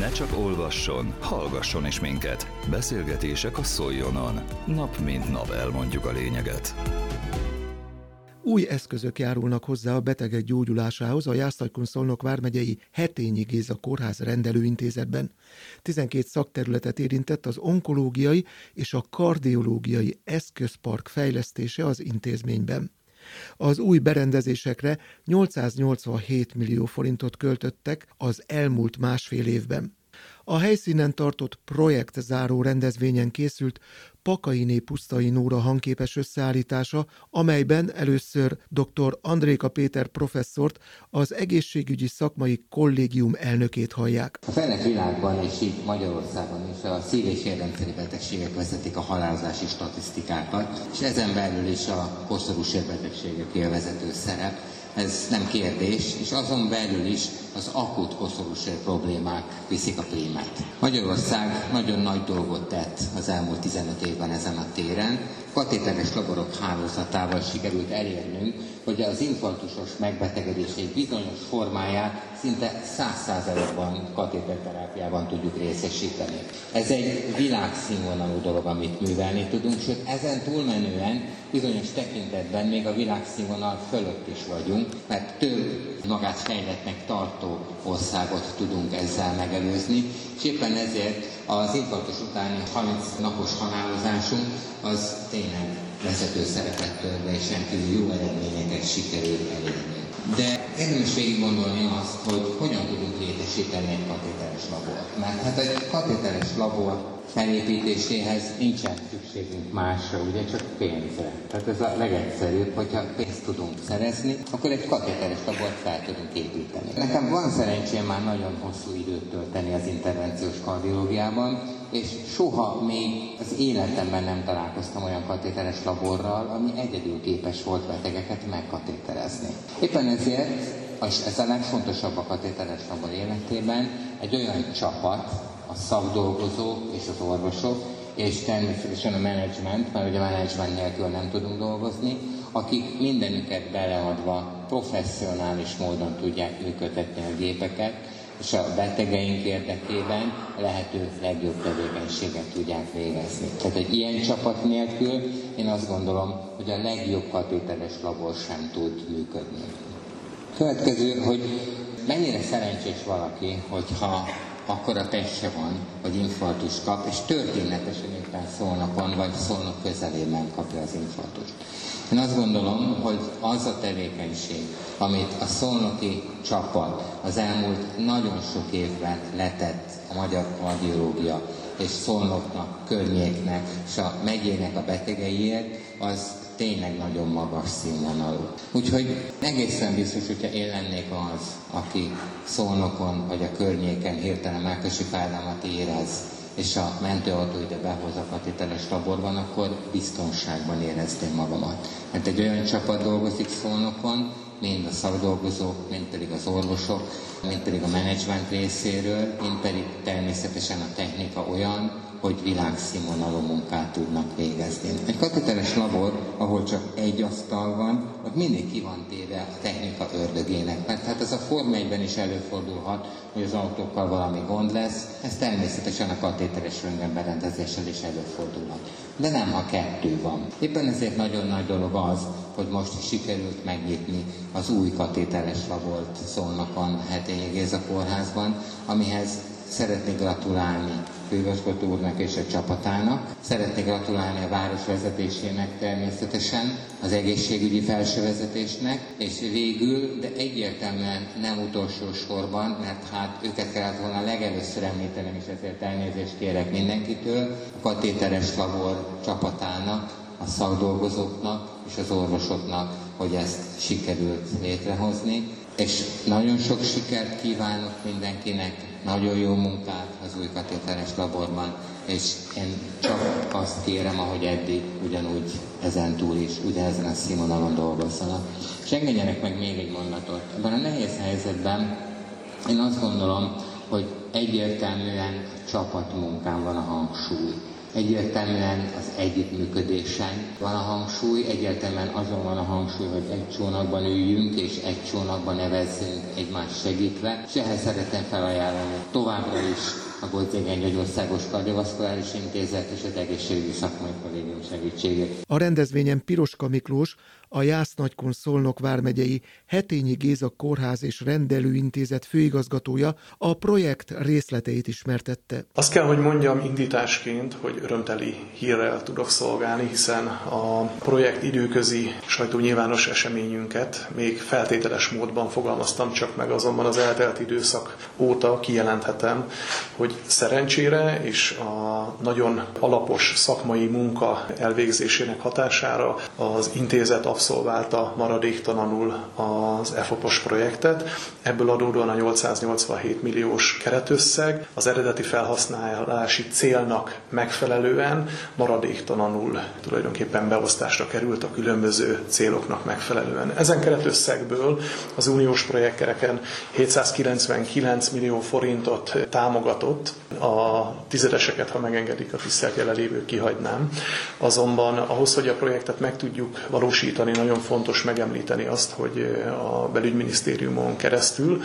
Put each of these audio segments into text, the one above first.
Ne csak olvasson, hallgasson is minket. Beszélgetések a Szoljonon. Nap mint nap elmondjuk a lényeget. Új eszközök járulnak hozzá a betegek gyógyulásához a Jászlajkon Szolnok vármegyei Hetényi Géza Kórház rendelőintézetben. 12 szakterületet érintett az onkológiai és a kardiológiai eszközpark fejlesztése az intézményben. Az új berendezésekre 887 millió forintot költöttek az elmúlt másfél évben. A helyszínen tartott projektzáró rendezvényen készült Pakainé Pusztai Nóra hangképes összeállítása, amelyben először dr. Andréka Péter professzort, az egészségügyi szakmai kollégium elnökét hallják. A fejlett világban és így Magyarországon is a szív- és érrendszeri betegségek vezetik a halálozási statisztikákat, és ezen belül is a koszorús érbetegségek élvezető szerep ez nem kérdés, és azon belül is az akut koszorúsér problémák viszik a prímet. Magyarország nagyon nagy dolgot tett az elmúlt 15 évben ezen a téren. Katéteres laborok hálózatával sikerült elérnünk, hogy az infarktusos megbetegedés egy bizonyos formáját szinte 100%-ban katéterterápiában tudjuk részesíteni. Ez egy világszínvonalú dolog, amit művelni tudunk, sőt ezen túlmenően bizonyos tekintetben még a világszínvonal fölött is vagyunk, mert több magát fejletnek tartó országot tudunk ezzel megelőzni, és éppen ezért az infarktus utáni 30 napos halálozásunk az tényleg vezető szerepet tölt és rendkívül jó eredményeket sikerült elérni. De érdemes végig gondolni azt, hogy hogyan tudunk létesíteni egy katéteres labort. Mert hát egy katéteres labor felépítéséhez nincsen szükségünk másra, ugye csak pénzre. Tehát ez a legegyszerűbb, hogyha pénzt tudunk szerezni, akkor egy katéteres labort fel tudunk építeni. Nekem van szerencsém már nagyon hosszú időt tölteni az intervenciós kardiológiában, és soha még az életemben nem találkoztam olyan katéteres laborral, ami egyedül képes volt betegeket megkatéterezni. Éppen ezért, és ez a legfontosabb a katéteres labor életében, egy olyan csapat, a szakdolgozók és az orvosok, és természetesen a menedzsment, mert ugye a menedzsment nélkül nem tudunk dolgozni, akik mindenüket beleadva professzionális módon tudják működtetni a gépeket, és a betegeink érdekében a lehető legjobb tevékenységet tudják végezni. Tehát egy ilyen csapat nélkül én azt gondolom, hogy a legjobb katéteres labor sem tud működni. Következő, hogy mennyire szerencsés valaki, hogyha akkor a tesse van, hogy infarktus kap, és történetesen éppen szólnakon, vagy szólnak közelében kapja az infarktust. Én azt gondolom, hogy az a tevékenység, amit a szolnoki csapat az elmúlt nagyon sok évben letett a magyar kardiológia és szolnoknak, környéknek és a megyének a betegeiért, az tényleg nagyon magas színvonalú. Úgyhogy egészen biztos, hogyha én lennék az, aki szolnokon vagy a környéken hirtelen melkösi fájdalmat érez, és a mentőautó ide behoz a katételes laborban, akkor biztonságban érezném magamat. Mert egy olyan csapat dolgozik szolnokon, mind a szakdolgozók, mind pedig az orvosok, mind pedig a menedzsment részéről, mind pedig természetesen a technika olyan, hogy világszínvonalú munkát tudnak végezni. Egy kateteres labor, ahol csak egy asztal van, ott mindig ki van téve a technika ördögének, mert hát ez a Form 1 is előfordulhat, hogy az autókkal valami gond lesz, ez természetesen a katéteres röntgenberendezéssel is előfordulhat. De nem, ha kettő van. Éppen ezért nagyon nagy dolog az, hogy most sikerült megnyitni az új katéteres labort Szolnokon, Hetényi Géza kórházban, amihez szeretnék gratulálni főigazgató úrnak és a csapatának. Szeretnék gratulálni a város vezetésének természetesen, az egészségügyi felsővezetésnek, és végül, de egyértelműen nem utolsó sorban, mert hát őket kellett volna legelőször említenem, és ezért elnézést kérek mindenkitől, a katéteres labor csapatának, a szakdolgozóknak és az orvosoknak, hogy ezt sikerült létrehozni. És nagyon sok sikert kívánok mindenkinek, nagyon jó munkát az új katéteres laborban, és én csak azt kérem, ahogy eddig, ugyanúgy ezen túl is, ugyanezen a színvonalon dolgozzanak. És engedjenek meg még egy mondatot. Ebben a nehéz helyzetben én azt gondolom, hogy egyértelműen csapatmunkán van a hangsúly. Egyértelműen az együttműködésen van a hangsúly, egyértelműen azon van a hangsúly, hogy egy csónakban üljünk és egy csónakban nevezzünk egymást segítve, és ehhez szeretném felajánlani továbbra is a Goldzegengy Országos Kardiovaszkuláris Intézet és az Egészségügyi Szakmai Kollégium segítségét. A rendezvényen Piroska Miklós, a Jásznagykun Szolnok vármegyei Hetényi Géza Kórház és Rendelőintézet főigazgatója a projekt részleteit ismertette. Azt kell, hogy mondjam indításként, hogy örömteli hírrel tudok szolgálni, hiszen a projekt időközi sajtónyilvános eseményünket még feltételes módban fogalmaztam csak meg, azonban az eltelt időszak óta kijelenthetem, hogy szerencsére és a nagyon alapos szakmai munka elvégzésének hatására az intézet abszolválta maradéktalanul az EFOPOS projektet. Ebből adódóan a 887 milliós keretösszeg az eredeti felhasználási célnak megfelelően maradéktalanul tulajdonképpen beosztásra került a különböző céloknak megfelelően. Ezen keretösszegből az uniós projektkereken 799 millió forintot támogatott, a tizedeseket, ha megengedik a tisztelt jelenlévő kihagynám. Azonban ahhoz, hogy a projektet meg tudjuk valósítani, nagyon fontos megemlíteni azt, hogy a belügyminisztériumon keresztül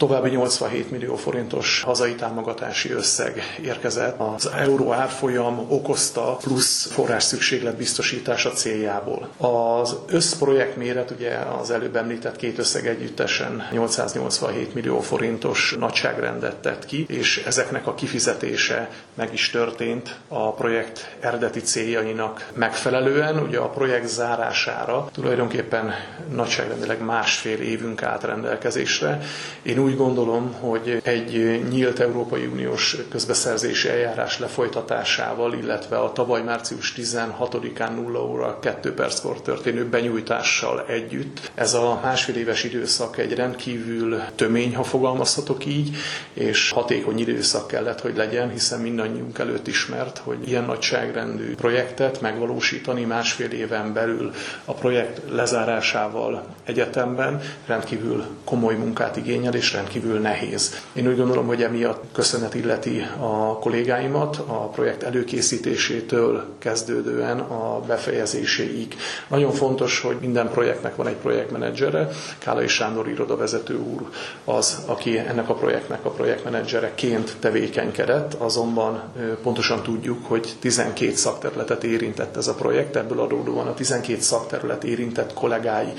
További 87 millió forintos hazai támogatási összeg érkezett az euró árfolyam okozta plusz forrás szükséglet biztosítása céljából. Az összprojekt méret ugye az előbb említett két összeg együttesen 887 millió forintos nagyságrendet tett ki, és ezeknek a kifizetése meg is történt a projekt eredeti céljainak megfelelően. Ugye a projekt zárására tulajdonképpen nagyságrendileg másfél évünk állt rendelkezésre. Én úgy úgy gondolom, hogy egy nyílt Európai Uniós közbeszerzési eljárás lefolytatásával, illetve a tavaly március 16-án 0 óra 2 perckor történő benyújtással együtt ez a másfél éves időszak egy rendkívül tömény, ha fogalmazhatok így, és hatékony időszak kellett, hogy legyen, hiszen mindannyiunk előtt ismert, hogy ilyen nagyságrendű projektet megvalósítani másfél éven belül a projekt lezárásával egyetemben rendkívül komoly munkát igényel, és rendkívül nehéz. Én úgy gondolom, hogy emiatt köszönet illeti a kollégáimat a projekt előkészítésétől kezdődően a befejezéséig. Nagyon fontos, hogy minden projektnek van egy projektmenedzsere. Kálai Sándor irodavezető úr az, aki ennek a projektnek a projektmenedzsereként tevékenykedett, azonban pontosan tudjuk, hogy 12 szakterületet érintett ez a projekt, ebből adódóan a 12 szakterület érintett kollégái,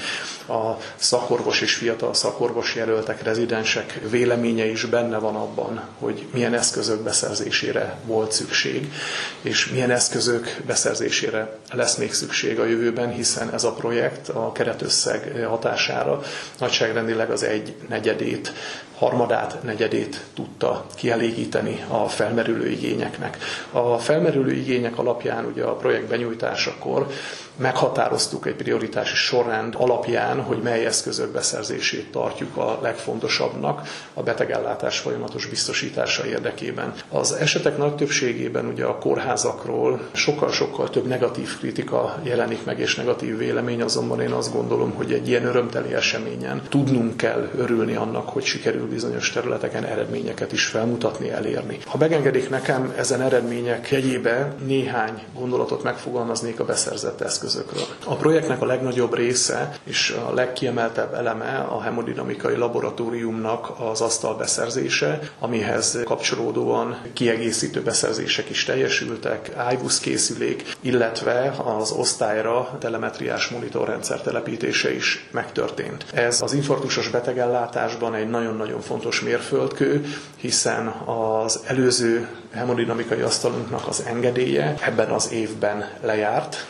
a szakorvos és fiatal szakorvos jelöltek, rezidens komponensek véleménye is benne van abban, hogy milyen eszközök beszerzésére volt szükség, és milyen eszközök beszerzésére lesz még szükség a jövőben, hiszen ez a projekt a keretösszeg hatására nagyságrendileg az egy negyedét harmadát, negyedét tudta kielégíteni a felmerülő igényeknek. A felmerülő igények alapján ugye a projekt benyújtásakor meghatároztuk egy prioritási sorrend alapján, hogy mely eszközök beszerzését tartjuk a legfontosabbnak a betegellátás folyamatos biztosítása érdekében. Az esetek nagy többségében ugye a kórházakról sokkal-sokkal több negatív kritika jelenik meg és negatív vélemény, azonban én azt gondolom, hogy egy ilyen örömteli eseményen tudnunk kell örülni annak, hogy sikerül bizonyos területeken eredményeket is felmutatni, elérni. Ha megengedik nekem, ezen eredmények jegyébe néhány gondolatot megfogalmaznék a beszerzett eszközökről. A projektnek a legnagyobb része és a legkiemeltebb eleme a hemodinamikai laboratóriumnak az asztal beszerzése, amihez kapcsolódóan kiegészítő beszerzések is teljesültek, iVus készülék, illetve az osztályra telemetriás monitorrendszer telepítése is megtörtént. Ez az infarktusos betegellátásban egy nagyon-nagyon fontos mérföldkő, hiszen az előző hemodinamikai asztalunknak az engedélye ebben az évben lejárt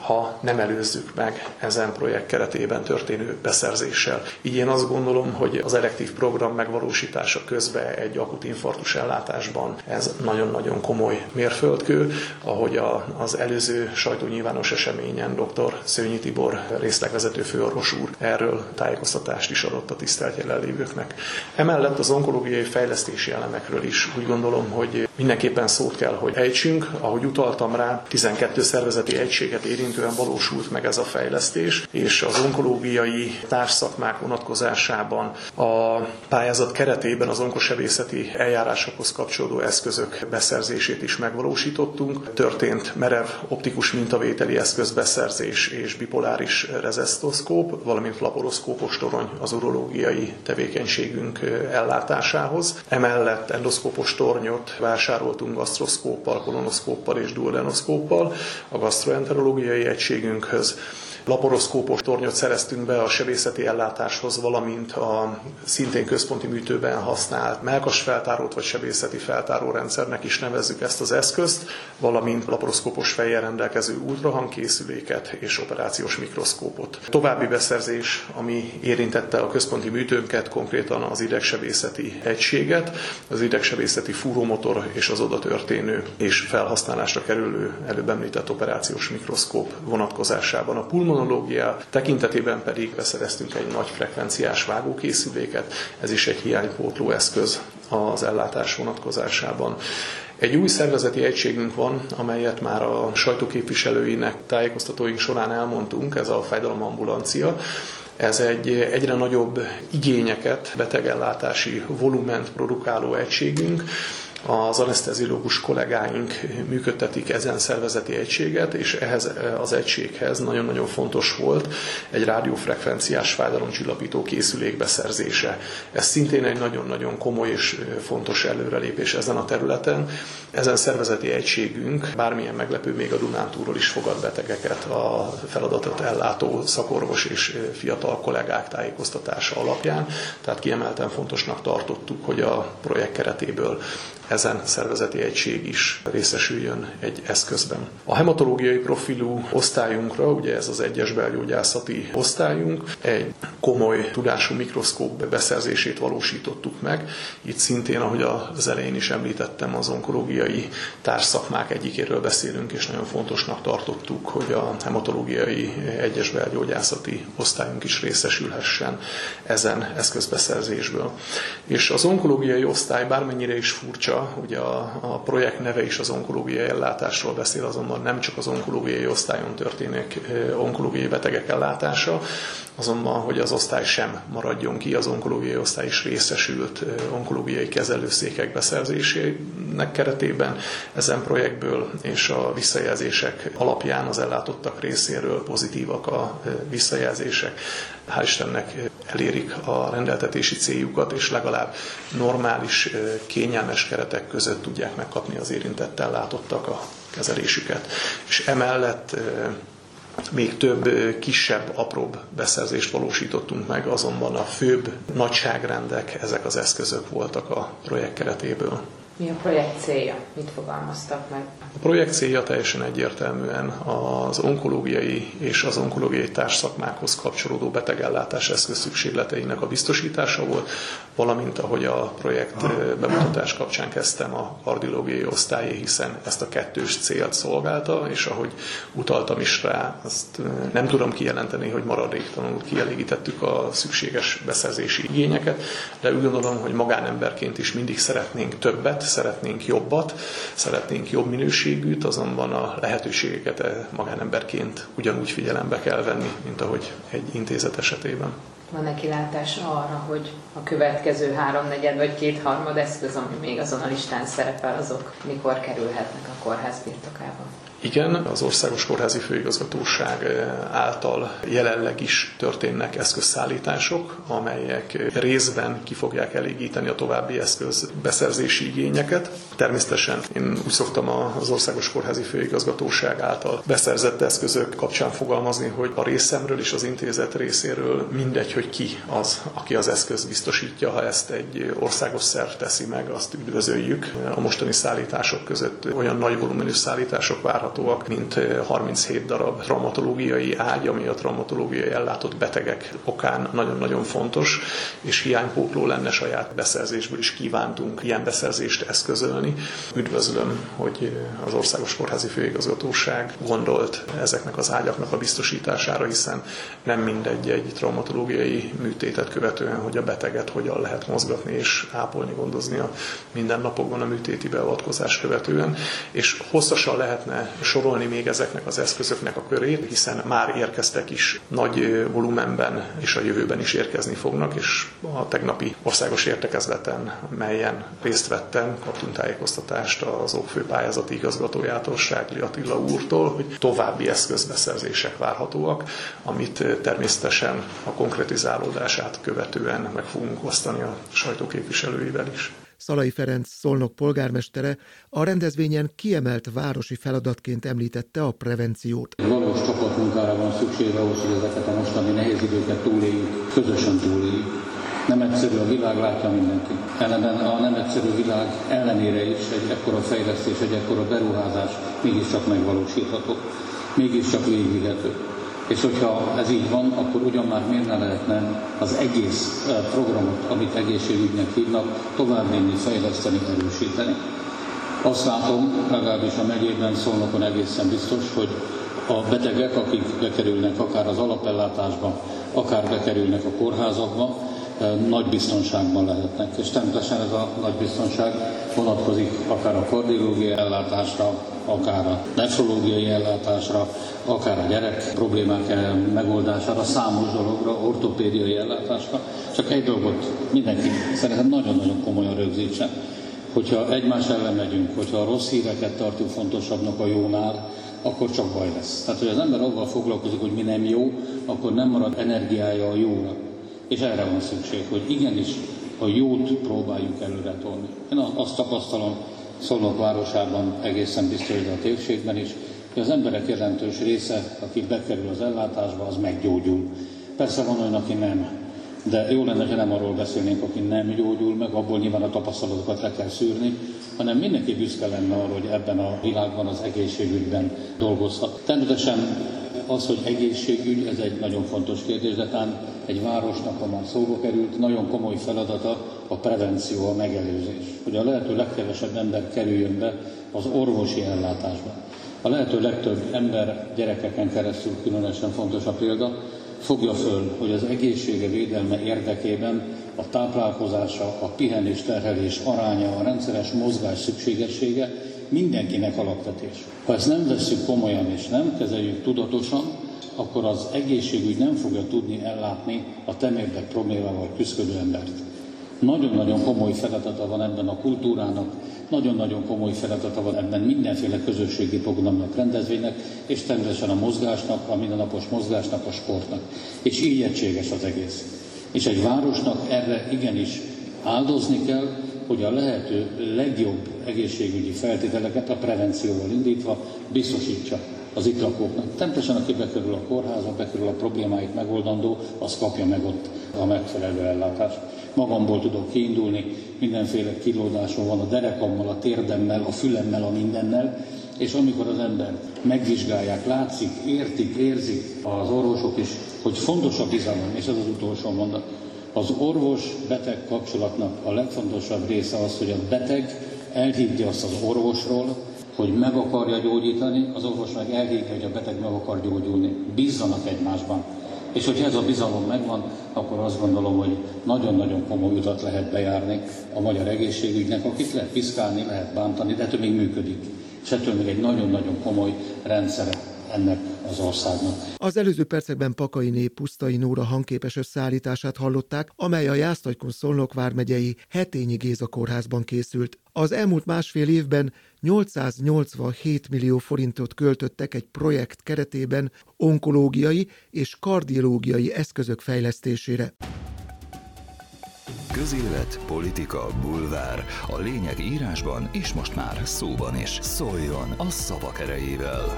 ha nem előzzük meg ezen projekt keretében történő beszerzéssel. Így én azt gondolom, hogy az elektív program megvalósítása közben egy akut infarktus ellátásban ez nagyon-nagyon komoly mérföldkő, ahogy a, az előző sajtónyilvános eseményen dr. Szőnyi Tibor részlegvezető főorvos úr erről tájékoztatást is adott a tisztelt jelenlévőknek. Emellett az onkológiai fejlesztési elemekről is úgy gondolom, hogy mindenképpen szót kell, hogy ejtsünk. Ahogy utaltam rá, 12 szervezeti egységet érintően valósult meg ez a fejlesztés, és az onkológiai társszakmák vonatkozásában a pályázat keretében az onkosebészeti eljárásokhoz kapcsolódó eszközök beszerzését is megvalósítottunk. Történt merev optikus mintavételi eszközbeszerzés és bipoláris rezesztoszkóp, valamint laporoszkópos torony az urológiai tevékenységünk ellátásához. Emellett endoszkópos tornyot vásároltunk gasztroszkóppal, kolonoszkóppal és duodenoszkóppal a gastroenterológiai egységünkhöz laparoszkópos tornyot szereztünk be a sebészeti ellátáshoz, valamint a szintén központi műtőben használt melkasfeltárót vagy sebészeti feltárórendszernek is nevezzük ezt az eszközt, valamint laparoszkópos fejjel rendelkező ultrahangkészüléket és operációs mikroszkópot. További beszerzés, ami érintette a központi műtőnket, konkrétan az idegsebészeti egységet, az idegsebészeti fúrómotor és az oda történő és felhasználásra kerülő előbb említett operációs mikroszkóp vonatkozásában. A pulmon immunológia tekintetében pedig beszereztünk egy nagy frekvenciás vágókészüléket, ez is egy hiánypótló eszköz az ellátás vonatkozásában. Egy új szervezeti egységünk van, amelyet már a sajtóképviselőinek tájékoztatóink során elmondtunk, ez a fájdalomambulancia. Ez egy egyre nagyobb igényeket, betegellátási volument produkáló egységünk, az anesteziológus kollégáink működtetik ezen szervezeti egységet, és ehhez az egységhez nagyon-nagyon fontos volt egy rádiófrekvenciás fájdalomcsillapító készülék beszerzése. Ez szintén egy nagyon-nagyon komoly és fontos előrelépés ezen a területen. Ezen szervezeti egységünk, bármilyen meglepő, még a Dunántúról is fogad betegeket a feladatot ellátó szakorvos és fiatal kollégák tájékoztatása alapján. Tehát kiemelten fontosnak tartottuk, hogy a projekt keretéből ezen szervezeti egység is részesüljön egy eszközben. A hematológiai profilú osztályunkra, ugye ez az egyes belgyógyászati osztályunk, egy komoly tudású mikroszkóp beszerzését valósítottuk meg. Itt szintén, ahogy az elején is említettem, az onkológiai társszakmák egyikéről beszélünk, és nagyon fontosnak tartottuk, hogy a hematológiai egyes belgyógyászati osztályunk is részesülhessen ezen eszközbeszerzésből. És az onkológiai osztály bármennyire is furcsa, ugye a, a projekt neve is az onkológiai ellátásról beszél, azonban nem csak az onkológiai osztályon történik onkológiai betegek ellátása, azonban, hogy az osztály sem maradjon ki, az onkológiai osztály is részesült onkológiai kezelőszékek beszerzésének keretében ezen projektből, és a visszajelzések alapján az ellátottak részéről pozitívak a visszajelzések. Hál' Istennek elérik a rendeltetési céljukat, és legalább normális, kényelmes keretek között tudják megkapni az érintett ellátottak a kezelésüket. És emellett még több kisebb, apróbb beszerzést valósítottunk meg, azonban a főbb nagyságrendek ezek az eszközök voltak a projekt keretéből. Mi a projekt célja? Mit fogalmaztak meg? A projekt célja teljesen egyértelműen az onkológiai és az onkológiai társszakmákhoz kapcsolódó betegellátás eszköz szükségleteinek a biztosítása volt, valamint ahogy a projekt bemutatás kapcsán kezdtem a kardiológiai osztályé, hiszen ezt a kettős célt szolgálta, és ahogy utaltam is rá, azt nem tudom kijelenteni, hogy maradéktalanul kielégítettük a szükséges beszerzési igényeket, de úgy gondolom, hogy magánemberként is mindig szeretnénk többet, szeretnénk jobbat, szeretnénk jobb minőségűt, azonban a lehetőségeket e magánemberként ugyanúgy figyelembe kell venni, mint ahogy egy intézet esetében. Van-e kilátás arra, hogy a következő háromnegyed vagy kétharmad eszköz, ami még azon a listán szerepel, azok mikor kerülhetnek a kórház birtokába? Igen, az Országos Kórházi Főigazgatóság eh, által jelenleg is történnek eszközszállítások, amelyek részben ki fogják elégíteni a további eszköz beszerzési igényeket. Természetesen én úgy szoktam az Országos Kórházi Főigazgatóság által beszerzett eszközök kapcsán fogalmazni, hogy a részemről és az intézet részéről mindegy, hogy ki az, aki az eszköz biztosítja, ha ezt egy országos szerv teszi meg, azt üdvözöljük. A mostani szállítások között olyan nagy volumenű szállítások várhatóak, mint 37 darab traumatológiai ágy, ami a traumatológiai ellátott betegek okán nagyon-nagyon fontos, és hiánypótló lenne saját beszerzésből is kívántunk ilyen beszerzést eszközölni. Üdvözlöm, hogy az Országos Kórházi Főigazgatóság gondolt ezeknek az ágyaknak a biztosítására, hiszen nem mindegy egy traumatológiai műtétet követően, hogy a beteget hogyan lehet mozgatni és ápolni, gondozni a mindennapokban a műtéti beavatkozás követően, és hosszasan lehetne sorolni még ezeknek az eszközöknek a körét, hiszen már érkeztek is nagy volumenben, és a jövőben is érkezni fognak, és a tegnapi országos értekezleten, melyen részt vettem, kaptunk tájékoztatást az OKFő pályázati igazgatójától, Ságli Attila úrtól, hogy további eszközbeszerzések várhatóak, amit természetesen a konkretizálódását követően meg fogunk osztani a sajtóképviselőivel is. Szalai Ferenc Szolnok polgármestere a rendezvényen kiemelt városi feladatként említette a prevenciót. Valós csapatmunkára van szükség ahhoz, hogy ezeket a mostani nehéz időket túléljük, közösen túléljük. Nem egyszerű a világ, látja mindenki. Ellenben a nem egyszerű világ ellenére is egy ekkora fejlesztés, egy ekkora beruházás mégiscsak megvalósítható, mégiscsak végigvihető. És hogyha ez így van, akkor ugyan már miért ne lehetne az egész programot, amit egészségügynek hívnak, továbbvinni, fejleszteni, erősíteni. Azt látom, legalábbis a megyében Szolnokon egészen biztos, hogy a betegek, akik bekerülnek akár az alapellátásba, akár bekerülnek a kórházakba, nagy biztonságban lehetnek. És természetesen ez a nagy biztonság vonatkozik akár a kardiológiai ellátásra, akár a nefrológiai ellátásra, akár a gyerek problémák megoldására, számos dologra, ortopédiai ellátásra. Csak egy dolgot mindenki szerintem nagyon-nagyon komolyan rögzítsen, hogyha egymás ellen megyünk, hogyha a rossz híreket tartjuk fontosabbnak a jónál, akkor csak baj lesz. Tehát, hogy az ember avval foglalkozik, hogy mi nem jó, akkor nem marad energiája a jóra. És erre van szükség, hogy igenis a jót próbáljuk előre tolni. Én azt tapasztalom Szolnok városában, egészen biztos, hogy a térségben is, hogy az emberek jelentős része, aki bekerül az ellátásba, az meggyógyul. Persze van olyan, aki nem. De jó lenne, ha nem arról beszélnénk, aki nem gyógyul meg, abból nyilván a tapasztalatokat le kell szűrni, hanem mindenki büszke lenne arra, hogy ebben a világban az egészségügyben dolgozhat. Természetesen az, hogy egészségügy, ez egy nagyon fontos kérdés, de talán egy városnak, ha már szóba került, nagyon komoly feladata a prevenció, a megelőzés. Hogy a lehető legkevesebb ember kerüljön be az orvosi ellátásba. A lehető legtöbb ember gyerekeken keresztül különösen fontos a példa, fogja föl, hogy az egészsége védelme érdekében a táplálkozása, a pihenés terhelés aránya, a rendszeres mozgás szükségessége mindenkinek alapvetés. Ha ezt nem vesszük komolyan és nem kezeljük tudatosan, akkor az egészségügy nem fogja tudni ellátni a temérdek problémával küzdő embert. Nagyon-nagyon komoly feladata van ebben a kultúrának, nagyon-nagyon komoly feladata van ebben mindenféle közösségi programnak, rendezvénynek, és természetesen a mozgásnak, a mindennapos mozgásnak, a sportnak. És így egységes az egész. És egy városnak erre igenis áldozni kell, hogy a lehető legjobb egészségügyi feltételeket a prevencióval indítva biztosítsa az itt lakóknak. Természetesen, aki bekerül a kórházba, bekerül a problémáit megoldandó, az kapja meg ott a megfelelő ellátást. Magamból tudok kiindulni, mindenféle kilódásom van a derekammal, a térdemmel, a fülemmel, a mindennel, és amikor az ember megvizsgálják, látszik, értik, érzik az orvosok is, hogy fontos a bizalom, és ez az utolsó mondat. Az orvos-beteg kapcsolatnak a legfontosabb része az, hogy a beteg elhiggye azt az orvosról, hogy meg akarja gyógyítani, az orvos meg elhiggye, hogy a beteg meg akar gyógyulni. Bízzanak egymásban. És hogyha ez a bizalom megvan, akkor azt gondolom, hogy nagyon-nagyon komoly utat lehet bejárni a magyar egészségügynek, akit lehet piszkálni, lehet bántani, de ettől még működik. És ettől még egy nagyon-nagyon komoly rendszere ennek az országnak. Az előző percekben Pakai Pusztai Nóra hangképes összeállítását hallották, amely a Jásztagykon Szolnok vármegyei Hetényi Géza kórházban készült. Az elmúlt másfél évben 887 millió forintot költöttek egy projekt keretében onkológiai és kardiológiai eszközök fejlesztésére. Közélet, politika, bulvár. A lényeg írásban és most már szóban is. Szóljon a szavak erejével!